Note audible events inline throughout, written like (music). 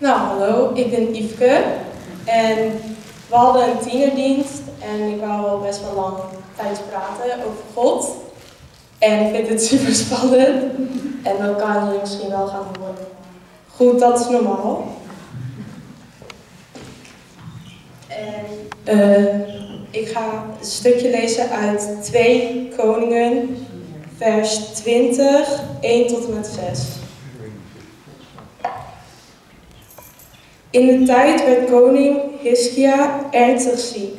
Nou, hallo, ik ben Yveske en we hadden een tienerdienst en ik wou al best wel lang tijdens praten over God. En ik vind het (laughs) super spannend en dat kan je misschien wel gaan horen. Goed, dat is normaal. En eh, ik ga een stukje lezen uit 2 Koningen, vers 20, 1 tot en met 6. In de tijd werd koning Hiskia ernstig ziek.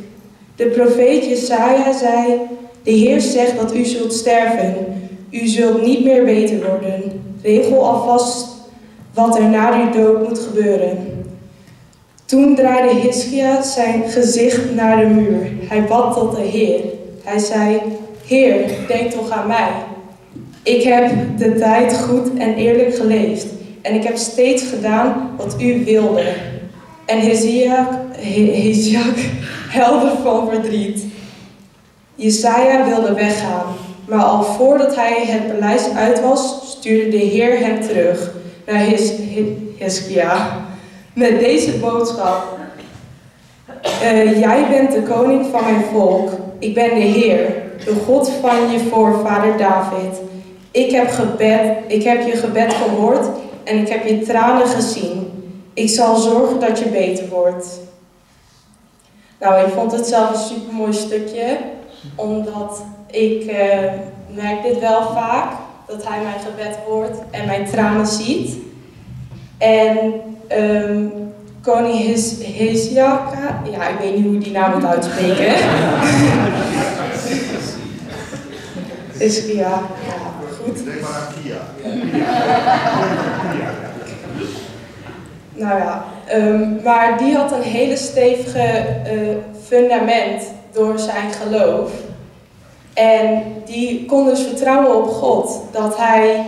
De profeet Jesaja zei, de Heer zegt dat u zult sterven. U zult niet meer beter worden. Regel alvast wat er na uw dood moet gebeuren. Toen draaide Hiskia zijn gezicht naar de muur. Hij bad tot de Heer. Hij zei, Heer, denk toch aan mij. Ik heb de tijd goed en eerlijk geleefd. En ik heb steeds gedaan wat u wilde. En Heziak (laughs) helder van verdriet. Jesaja wilde weggaan, maar al voordat hij het paleis uit was, stuurde de Heer hem terug naar Hiskia met deze boodschap. Uh, jij bent de koning van mijn volk. Ik ben de Heer, de God van je voorvader David. Ik heb, gebed, ik heb je gebed gehoord en ik heb je tranen gezien. Ik zal zorgen dat je beter wordt. Nou, ik vond het zelf een super mooi stukje, omdat ik uh, merk dit wel vaak, dat hij mijn gebed hoort en mijn tranen ziet. En um, koning His, Hesiaka, ja, ik weet niet hoe die naam moet uitspreken. (laughs) Is ja, goed. Denk maar aan Kia. Nou ja, um, maar die had een hele stevige uh, fundament door zijn geloof. En die kon dus vertrouwen op God, dat hij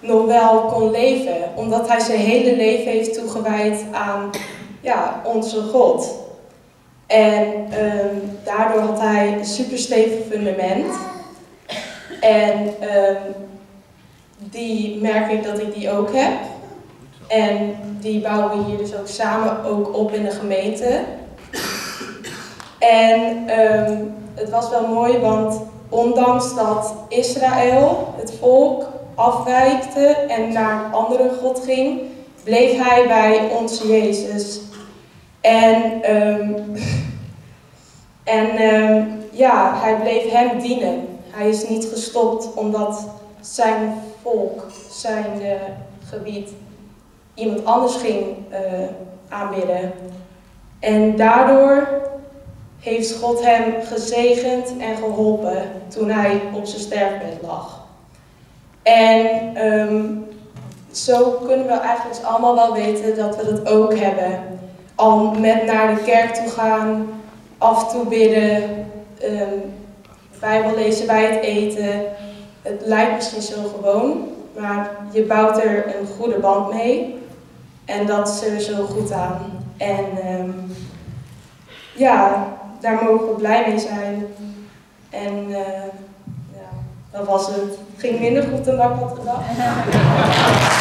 nog wel kon leven, omdat hij zijn hele leven heeft toegewijd aan ja, onze God. En um, daardoor had hij een super stevig fundament. En um, die merk ik dat ik die ook heb. En die bouwen we hier dus ook samen ook op in de gemeente. En um, het was wel mooi, want ondanks dat Israël, het volk, afwijkte en naar een andere God ging, bleef hij bij onze Jezus. En, um, (laughs) en um, ja, hij bleef hem dienen. Hij is niet gestopt omdat zijn volk, zijn gebied, iemand anders ging uh, aanbidden. En daardoor heeft God hem gezegend en geholpen toen hij op zijn sterfbed lag. En um, zo kunnen we eigenlijk allemaal wel weten dat we dat ook hebben. Al met naar de kerk toe gaan, af en toe bidden, um, Bijbel lezen bij het eten. Het lijkt misschien zo gewoon, maar je bouwt er een goede band mee. En dat is er zo goed aan. En um, ja, daar mogen we blij mee zijn. En uh, ja, dat was het. Het ging minder goed dan ik had gedacht. (laughs)